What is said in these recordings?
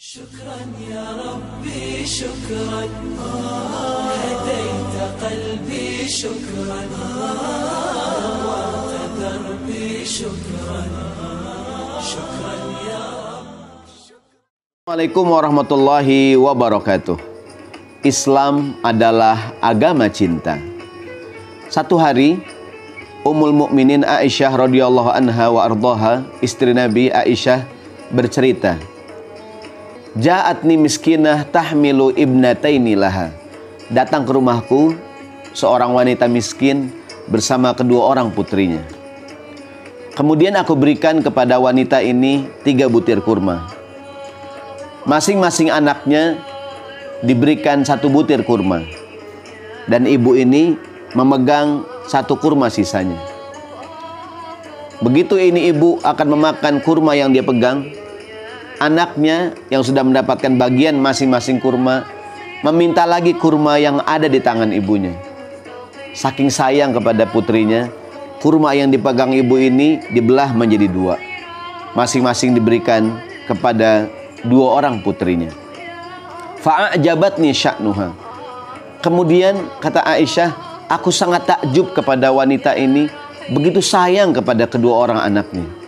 شكرا يا ربي شكرا هديت قلبي شكرا نورت دربي شكرا شكرا يا Assalamualaikum warahmatullahi wabarakatuh. Islam adalah agama cinta. Satu hari Ummul Mukminin Aisyah radhiyallahu anha wa ardhaha, istri Nabi Aisyah bercerita, Ja'atni miskinah tahmilu ibnataini laha. Datang ke rumahku seorang wanita miskin bersama kedua orang putrinya. Kemudian aku berikan kepada wanita ini tiga butir kurma. Masing-masing anaknya diberikan satu butir kurma. Dan ibu ini memegang satu kurma sisanya. Begitu ini ibu akan memakan kurma yang dia pegang, anaknya yang sudah mendapatkan bagian masing-masing kurma meminta lagi kurma yang ada di tangan ibunya. Saking sayang kepada putrinya, kurma yang dipegang ibu ini dibelah menjadi dua. Masing-masing diberikan kepada dua orang putrinya. Fa'ajabatni sya'nuha. Kemudian kata Aisyah, aku sangat takjub kepada wanita ini begitu sayang kepada kedua orang anaknya.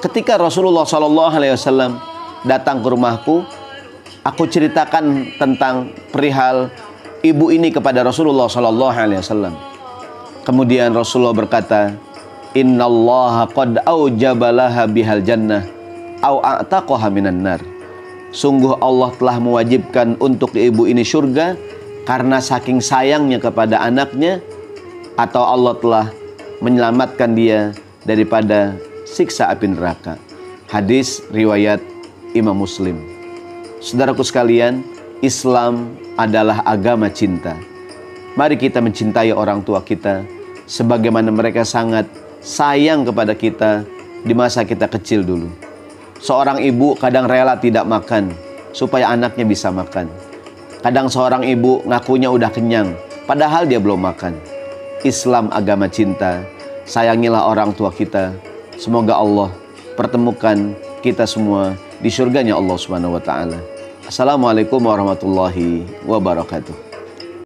Ketika Rasulullah Shallallahu Alaihi Wasallam datang ke rumahku, aku ceritakan tentang perihal ibu ini kepada Rasulullah Shallallahu Alaihi Wasallam. Kemudian Rasulullah berkata, Inna Allah qad aujabalaha bihal jannah au a'taqaha minan nar. Sungguh Allah telah mewajibkan untuk ibu ini surga karena saking sayangnya kepada anaknya atau Allah telah menyelamatkan dia daripada siksa api neraka. Hadis riwayat Imam Muslim. Saudaraku sekalian, Islam adalah agama cinta. Mari kita mencintai orang tua kita sebagaimana mereka sangat sayang kepada kita di masa kita kecil dulu. Seorang ibu kadang rela tidak makan supaya anaknya bisa makan. Kadang seorang ibu ngakunya udah kenyang, padahal dia belum makan. Islam agama cinta, sayangilah orang tua kita. Semoga Allah pertemukan kita semua di surganya Allah Subhanahu wa taala. Assalamualaikum warahmatullahi wabarakatuh.